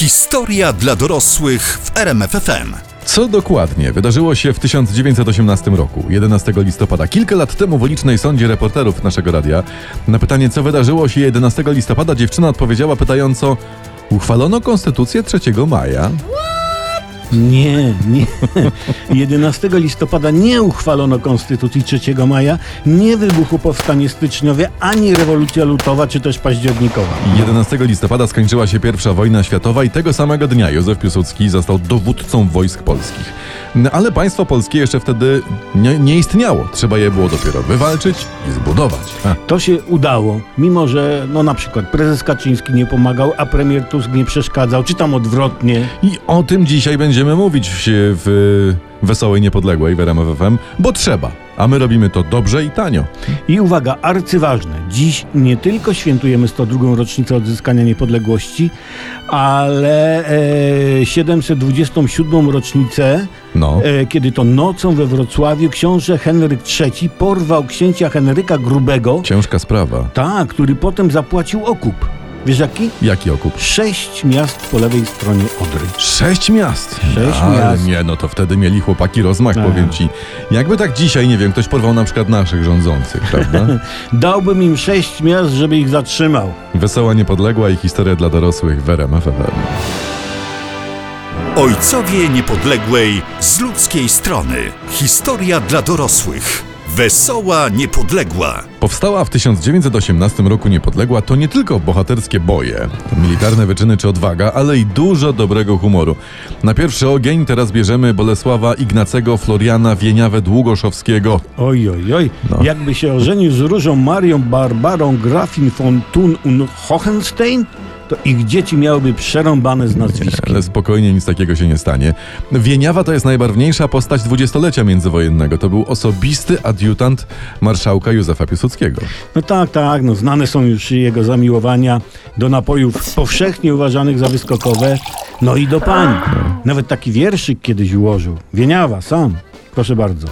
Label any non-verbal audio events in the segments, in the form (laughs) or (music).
Historia dla dorosłych w RMFFM. Co dokładnie wydarzyło się w 1918 roku, 11 listopada? Kilka lat temu w ulicznej sądzie reporterów naszego radia na pytanie, co wydarzyło się 11 listopada, dziewczyna odpowiedziała pytająco: Uchwalono konstytucję 3 maja. Nie, nie. (laughs) 11 listopada nie uchwalono Konstytucji 3 maja, nie wybuchło powstanie styczniowe, ani rewolucja lutowa, czy też październikowa. 11 listopada skończyła się pierwsza wojna światowa i tego samego dnia Józef Piłsudski został dowódcą wojsk polskich. No, ale państwo polskie jeszcze wtedy nie, nie istniało. Trzeba je było dopiero wywalczyć i zbudować. Ha. To się udało, mimo że no na przykład prezes Kaczyński nie pomagał, a premier Tusk nie przeszkadzał, czy tam odwrotnie. I o tym dzisiaj będziemy mówić w, w Wesołej Niepodległej w RMF FM, bo trzeba. A my robimy to dobrze i tanio. I uwaga, arcyważne. Dziś nie tylko świętujemy 102. rocznicę odzyskania niepodległości, ale e, 727. rocznicę, No. e, kiedy to nocą we Wrocławiu książę Henryk III porwał księcia Henryka Grubego, Ciężka sprawa. tak, który potem zapłacił okup. Wiesz jaki? Jaki okup? Sześć miast po lewej stronie Odry. Sześć miast. Sześć Ale miast. nie, no to wtedy mieli chłopaki rozmach, Tak. powiem ci. Jakby tak dzisiaj, nie wiem, ktoś porwał na przykład naszych rządzących, prawda? (laughs) Dałbym im sześć miast, żeby ich zatrzymał. Wesoła Niepodległa i historia dla dorosłych w RMF FM. Ojcowie Niepodległej z ludzkiej strony. Historia dla dorosłych. Wesoła Niepodległa. Powstała w 1918 roku niepodległa to nie tylko bohaterskie boje, militarne wyczyny czy odwaga, ale i dużo dobrego humoru. Na pierwszy ogień teraz bierzemy Bolesława Ignacego Floriana Wieniawę Długoszowskiego. Oj, oj, oj. No. Jakby się ożenił z Różą Marią Barbarą Grafin von Thun und Hohenstein, to ich dzieci miałyby przerąbane z nazwiskiem. Ale spokojnie, nic takiego się nie stanie. Wieniawa to jest najbarwniejsza postać dwudziestolecia międzywojennego. To był osobisty adiutant marszałka Józefa Piłsudskiego. No tak, tak, no znane są już jego zamiłowania do napojów powszechnie uważanych za wyskokowe, no i do pań. Nawet taki wierszyk kiedyś ułożył. Wieniawa, sam. Proszę bardzo.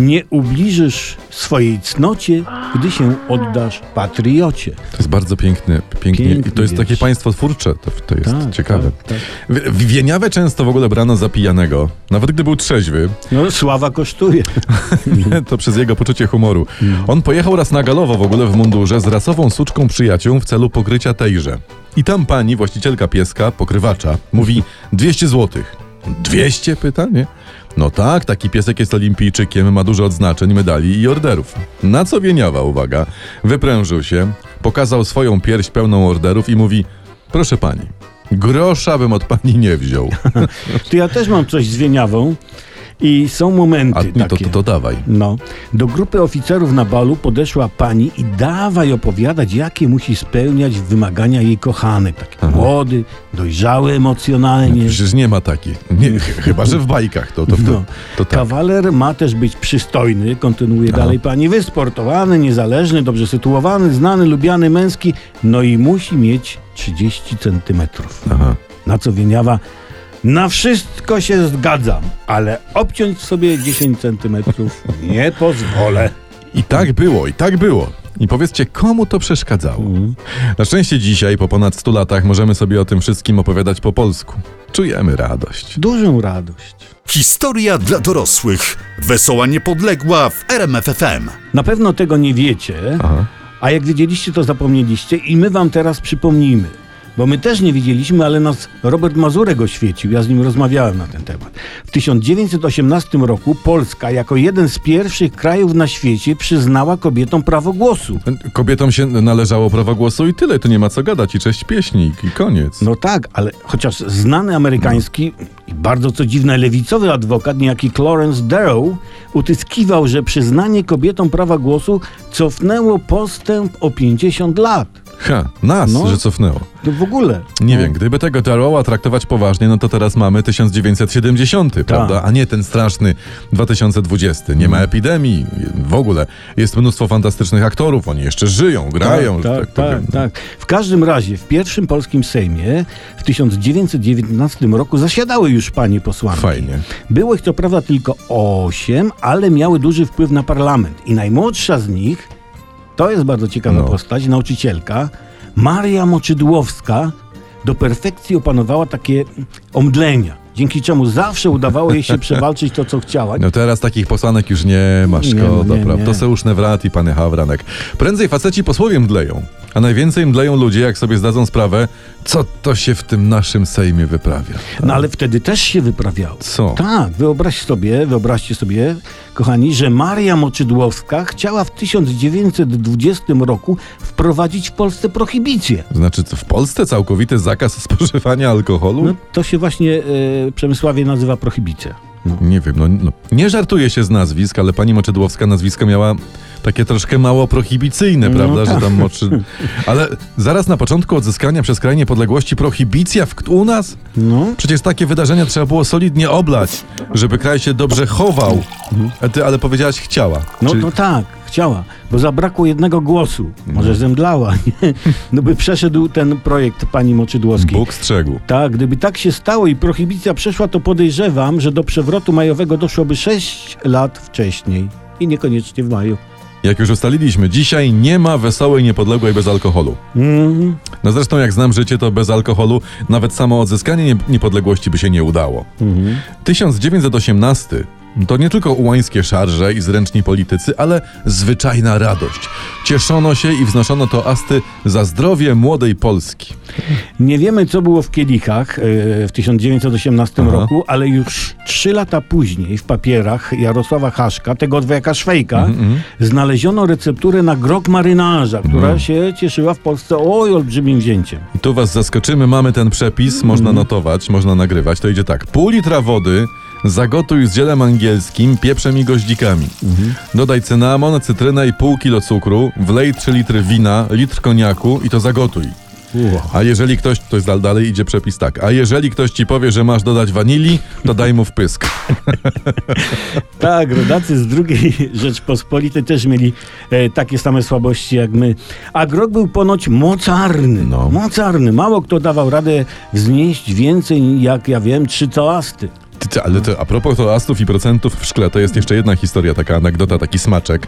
Nie ubliżysz swojej cnocie, gdy się oddasz patriocie. To jest bardzo piękny, pięknie. Piękny I to jest takie wiersz. państwo twórcze, to, to jest Tak, ciekawe. tak, tak. Wieniawę często w ogóle brano za pijanego. Nawet gdy był trzeźwy, No sława kosztuje. (laughs) to przez jego poczucie humoru. Mm. On pojechał raz na galowo w ogóle w mundurze z rasową suczką przyjaciół w celu pokrycia tejże. I tam pani, właścicielka pieska, pokrywacza, mówi 200 złotych. 200? Pyta, nie? No tak, taki piesek jest olimpijczykiem, ma dużo odznaczeń, medali i orderów. Na co Wieniawa, uwaga, wyprężył się, pokazał swoją pierś pełną orderów i mówi proszę pani, grosza bym od pani nie wziął. (laughs) To ja też mam coś z Wieniawą i są momenty A nie, to, takie. to, to dawaj. No, do grupy oficerów na balu podeszła pani i dawaj opowiadać, jakie musi spełniać wymagania jej kochanek. Taki młody, dojrzały emocjonalnie. Przecież nie ma takich. Nie, ch- chyba, że w bajkach to, to, to, No. to tak. Kawaler ma też być przystojny, kontynuuje dalej pani, wysportowany, niezależny, dobrze sytuowany, znany, lubiany, męski, no i musi mieć 30 centymetrów. Aha. Na co Wieniawa, na wszystko się zgadzam, ale obciąć sobie 10 centymetrów nie pozwolę. I tak było, i tak było. I powiedzcie, komu to przeszkadzało? Na szczęście dzisiaj, po ponad 100 latach, możemy sobie o tym wszystkim opowiadać po polsku. Czujemy radość. Dużą radość. Historia dla dorosłych. Wesoła Niepodległa w RMFFM. Na pewno tego nie wiecie, Aha. a jak wiedzieliście, to zapomnieliście i my wam teraz przypomnimy. Bo my też nie wiedzieliśmy, ale nas Robert Mazurek oświecił. Ja z nim rozmawiałem na ten temat. W 1918 roku Polska jako jeden z pierwszych krajów na świecie przyznała kobietom prawo głosu. Kobietom się należało prawo głosu i tyle, tu nie ma co gadać. I cześć pieśni, i koniec. No tak, ale chociaż znany amerykański i bardzo co dziwne lewicowy adwokat, niejaki Clarence Darrow, utyskiwał, że przyznanie kobietom prawa głosu cofnęło postęp o 50 lat. Ha, nas, No. że cofnęło. To w ogóle. Nie No. wiem, gdyby tego Darrowa traktować poważnie, no to teraz mamy 1970, Tak. prawda? A nie ten straszny 2020. Nie ma epidemii, w ogóle. Jest mnóstwo fantastycznych aktorów, oni jeszcze żyją, grają, tak, tak, tak, tak, tak. W każdym razie w pierwszym polskim Sejmie w 1919 roku zasiadały już panie posłanki. Fajnie. Było ich co prawda tylko osiem, ale miały duży wpływ na parlament. I najmłodsza z nich, to jest bardzo ciekawa No. postać, nauczycielka, Maria Moczydłowska, do perfekcji opanowała takie omdlenia, dzięki czemu zawsze udawało jej się (laughs) przewalczyć to, co chciała. No teraz takich posłanek już nie ma, szkoda, nie, prawda? To już Newrat i panie Hawranek. Prędzej faceci posłowie mdleją, a najwięcej mdleją ludzie, jak sobie zdadzą sprawę, co to się w tym naszym Sejmie wyprawia. No ale wtedy też się wyprawiało. Co? Tak, wyobraź sobie, wyobraźcie sobie, kochani, że Maria Moczydłowska chciała w 1920 roku wprowadzić w Polsce prohibicję. Znaczy, co, w Polsce całkowity zakaz spożywania alkoholu? No, to się właśnie e, Przemysławie nazywa prohibicja. No. Nie wiem, no, no nie żartuję się z nazwisk, ale pani Moczydłowska nazwisko miała takie troszkę mało prohibicyjne, No prawda, że tak. tam moczy... Ale zaraz na początku odzyskania przez kraj niepodległości prohibicja w, u nas? No. Przecież takie wydarzenia trzeba było solidnie oblać, żeby kraj się dobrze chował. A ty, ale powiedziałaś chciała. No, Czyli- no tak, chciała, bo zabrakło jednego głosu. Może zemdlała, nie? No by przeszedł ten projekt pani Moczydłowskiej. Bóg strzegł. Tak, gdyby tak się stało i prohibicja przeszła, to podejrzewam, że do przewrotu majowego doszłoby 6 lat wcześniej. I niekoniecznie w maju. Jak już ustaliliśmy, dzisiaj nie ma wesołej niepodległej bez alkoholu. Mm, No zresztą jak znam życie, to bez alkoholu nawet samo odzyskanie nie- niepodległości by się nie udało. mhm. 1918 to nie tylko ułańskie szarże i zręczni politycy, ale zwyczajna radość. Cieszono się i wznoszono toasty za zdrowie młodej Polski. Nie wiemy, co było w kielichach e, w 1918 Aha. roku, ale już trzy lata później w papierach Jarosława Haszka, tego dwojaka Szwejka, Mhm. znaleziono recepturę na grog marynarza, która No. się cieszyła w Polsce oj olbrzymim wzięciem. I tu was zaskoczymy, mamy ten przepis, można notować, można nagrywać. To idzie tak, pół litra wody zagotuj z zielem angielskim, pieprzem i goździkami. Dodaj cynamon, cytrynę i pół kilo cukru, wlej 3 litry wina, litr koniaku i to zagotuj. A jeżeli ktoś, to jest dal- dalej idzie przepis tak, a jeżeli ktoś ci powie, że masz dodać wanilii, to daj mu wpysk. (laughs) Tak, rodacy z drugiej (laughs) Rzeczpospolitej też mieli e, takie same słabości jak my. A grog był ponoć mocarny. No. Mocarny. Mało kto dawał radę wznieść więcej, jak ja wiem, trzy toasty. Ty, ty, ale to, a propos toastów i procentów w szkle, to jest jeszcze jedna historia, taka anegdota, taki smaczek.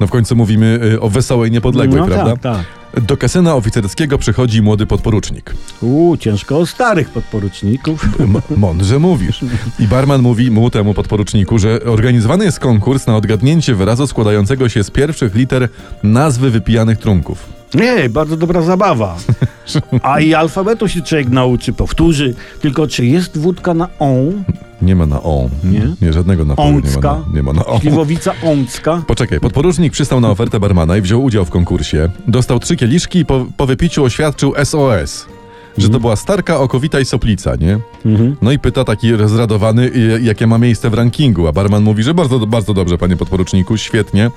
No w końcu mówimy y, o wesołej niepodległej, no prawda? tak, tak. Do kasyna oficerskiego przychodzi młody podporucznik. Uuu, ciężko o starych podporuczników. M- mądrze mówisz. I barman mówi mu, temu podporuczniku, że organizowany jest konkurs na odgadnięcie wyrazu składającego się z pierwszych liter nazwy wypijanych trunków. Nie, bardzo dobra zabawa. A i alfabetu się człowiek nauczy, powtórzy. Tylko czy jest wódka na on? Nie ma na on. Nie? Nie, żadnego napoju nie ma Ącka? na, nie ma na on. Śliwowica ącka? Poczekaj, podporucznik przystał na ofertę barmana i wziął udział w konkursie. Dostał trzy kieliszki i po, po wypiciu oświadczył SOS. Że to była starka, okowita i soplica, nie? Mhm. No i pyta taki rozradowany, y, jakie ma miejsce w rankingu, a barman mówi, że bardzo, bardzo dobrze, panie podporuczniku, świetnie,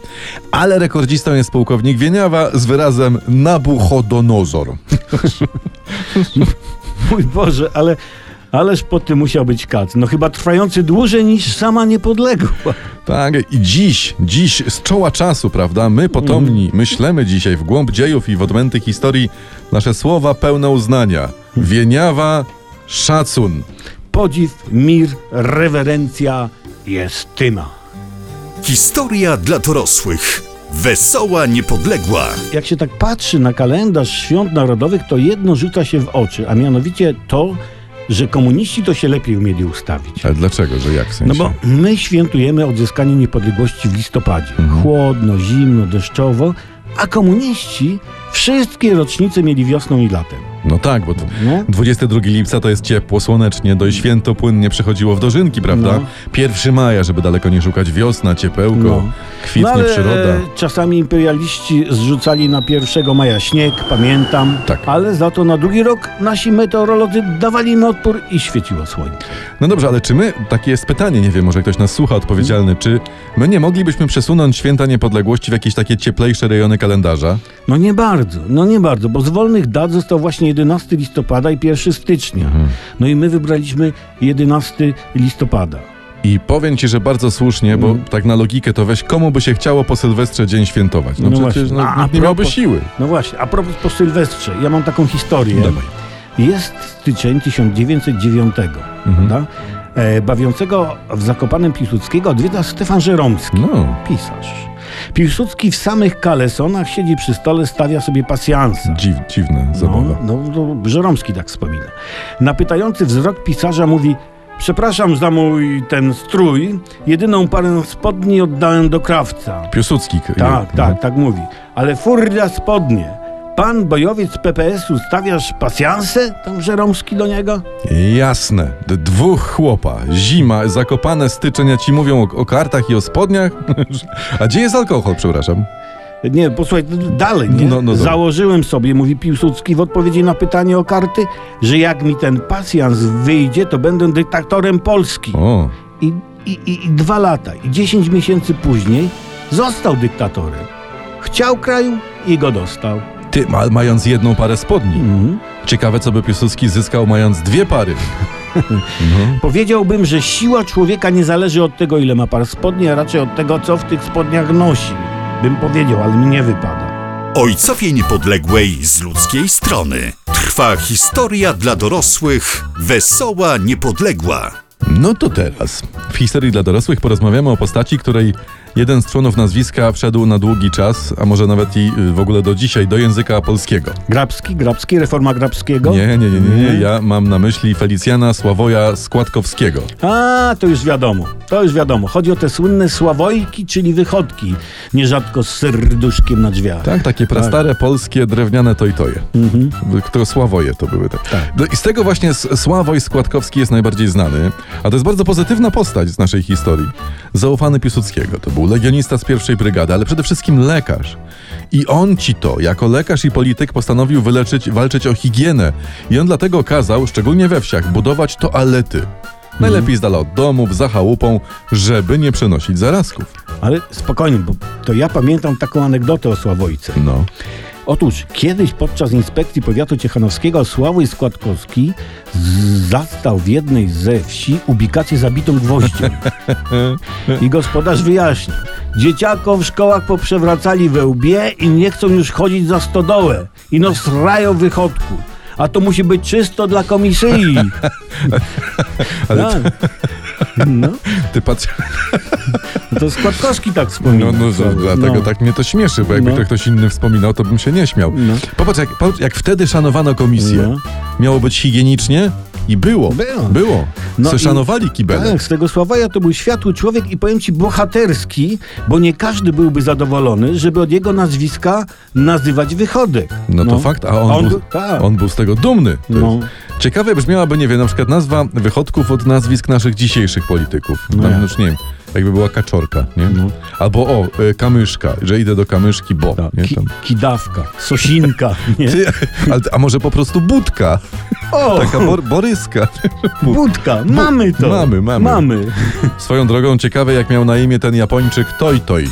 ale rekordzistą jest pułkownik Wieniawa z wyrazem Nabuchodonozor. (laughs) Mój Boże, ale... Ależ po tym musiał być kac. No chyba trwający dłużej niż sama niepodległa. Tak, i dziś, dziś z czoła czasu, prawda, my potomni myślemy dzisiaj w głąb dziejów i w odmęty historii nasze słowa pełne uznania. Wieniawa, szacun. Podziw, mir, rewerencja, jestyma. Historia dla dorosłych. Wesoła niepodległa. Jak się tak patrzy na kalendarz świąt narodowych, to jedno rzuca się w oczy, a mianowicie to, że komuniści to się lepiej umieli ustawić. Ale dlaczego, że jak w sensie? No bo my świętujemy odzyskanie niepodległości w listopadzie. Chłodno, zimno, deszczowo, a komuniści wszystkie rocznice mieli wiosną i latem. No tak, bo t- No. 22 lipca to jest ciepło, słonecznie, do święto płynnie przechodziło w dożynki, prawda? No. 1 maja, żeby daleko nie szukać, wiosna, ciepełko, No. kwitnie ale przyroda. e, czasami imperialiści zrzucali na 1 maja śnieg, pamiętam. Tak. Ale za to na drugi rok nasi meteorolodzy dawali im odpór i świeciło słońce. No dobrze, ale czy my, takie jest pytanie, nie wiem, może ktoś nas słucha odpowiedzialny, czy my nie moglibyśmy przesunąć święta niepodległości w jakieś takie cieplejsze rejony kalendarza? No nie bardzo, no nie bardzo, bo z wolnych dat został właśnie 11 listopada i 1 stycznia. Mhm. No i my wybraliśmy 11 listopada. I powiem ci, że bardzo słusznie, bo Mm. tak na logikę to weź, komu by się chciało po Sylwestrze dzień świętować? No, No przecież no, A- nie miałby siły. No właśnie, a propos po Sylwestrze, ja mam taką historię. Dawaj. Jest styczeń 1909, Mhm. prawda? E, bawiącego w Zakopanem Piłsudskiego odwiedza Stefan Żeromski, No, pisarz. Piłsudski w samych kalesonach siedzi przy stole, stawia sobie pasjansa. Dziw, dziwna No, zabawa. no, no, Żeromski tak wspomina. Na pytający wzrok pisarza mówi Przepraszam za mój ten strój, jedyną parę spodni oddałem do krawca. Piłsudski. Tak, tak, tak mówi. Ale furda spodnie. Pan bojowiec PPS-u stawiasz pasjanse? Tam Żeromski do niego? Jasne. Dwóch chłopa. Zima, zakopane styczeń, a ci mówią o, o kartach i o spodniach. (laughs) A gdzie jest alkohol, przepraszam? Nie, posłuchaj, dalej, nie? No, no. Założyłem sobie, mówi Piłsudski w odpowiedzi na pytanie o karty, że jak mi ten pasjans wyjdzie, to będę dyktatorem Polski. O, I, i, i, I dwa lata, i dziesięć miesięcy później został dyktatorem. Chciał kraju i go dostał. Ty, ma, mając jedną parę spodni. Mhm. Ciekawe, co by Piłsudski zyskał, mając dwie pary. (laughs) Powiedziałbym, że siła człowieka nie zależy od tego, ile ma par spodni, a raczej od tego, co w tych spodniach nosi. Bym powiedział, ale mi nie wypada. Ojcowie Niepodległej z ludzkiej strony. Trwa historia dla dorosłych, wesoła, niepodległa. No to teraz. W historii dla dorosłych porozmawiamy o postaci, której jeden z członów nazwiska wszedł na długi czas, a może nawet i y, w ogóle do dzisiaj, do języka polskiego. Grabski, Grabski, reforma Grabskiego? Nie, nie, nie, nie, nie. Ja mam na myśli Felicjana Sławoja Składkowskiego. A, to już wiadomo, to już wiadomo. Chodzi o te słynne sławojki, czyli wychodki, nierzadko z serduszkiem na drzwiach. Tak, takie prastare polskie drewniane tojtoje. Mhm. Które Sławoje to były. Tak. Tak. I z tego właśnie Sławoj Składkowski jest najbardziej znany, a to jest bardzo pozytywna postać z naszej historii. Zaufany Piłsudskiego. To był legionista z pierwszej brygady, ale przede wszystkim lekarz. I on ci to, jako lekarz i polityk, postanowił wyleczyć, walczyć o higienę. I on dlatego kazał, szczególnie we wsiach, budować toalety. Najlepiej z dala od domów, za chałupą, żeby nie przenosić zarazków. Ale spokojnie, bo to ja pamiętam taką anegdotę o Sławojce. No. Otóż kiedyś podczas inspekcji powiatu ciechanowskiego Sławoj Składkowski zastał w jednej ze wsi ubikację zabitą gwoździem. I gospodarz wyjaśnił. Dzieciakom w szkołach poprzewracali we łbie i nie chcą już chodzić za stodołę. I no srają wychodku. A to musi być czysto dla komisji. (laughs) Ale Tak. No, Ty patrz, to Składkowski tak wspomina. No, no, to, dlatego No. tak mnie to śmieszy, bo jakby No. to ktoś inny wspominał, to bym się nie śmiał. No. Popatrz, jak, popatrz, jak wtedy szanowano komisję. No. Miało być higienicznie i było. Było. Było. No szanowali kibele. Tak, z tego Sławoja to był światły człowiek i powiem ci bohaterski, bo nie każdy byłby zadowolony, żeby od jego nazwiska nazywać wychodek. No to fakt, a on, On był, tak. on był z tego dumny. No. Ciekawe brzmiałaby, nie wiem, na przykład nazwa wychodków od nazwisk naszych dzisiejszych polityków. No Tam, już nie wiem, jakby była kaczorka, nie? No. Albo o, y, kamyszka, że idę do kamyszki, bo, Tak, nie? ki- Tam. kidawka, sosinka, (laughs) nie? Ty, ale, a może po prostu budka, O, (laughs) taka bor, boryska. (laughs) budka, mamy to. mamy, mamy. Mamy. Swoją drogą ciekawe, jak miał na imię ten Japończyk Toj Toj.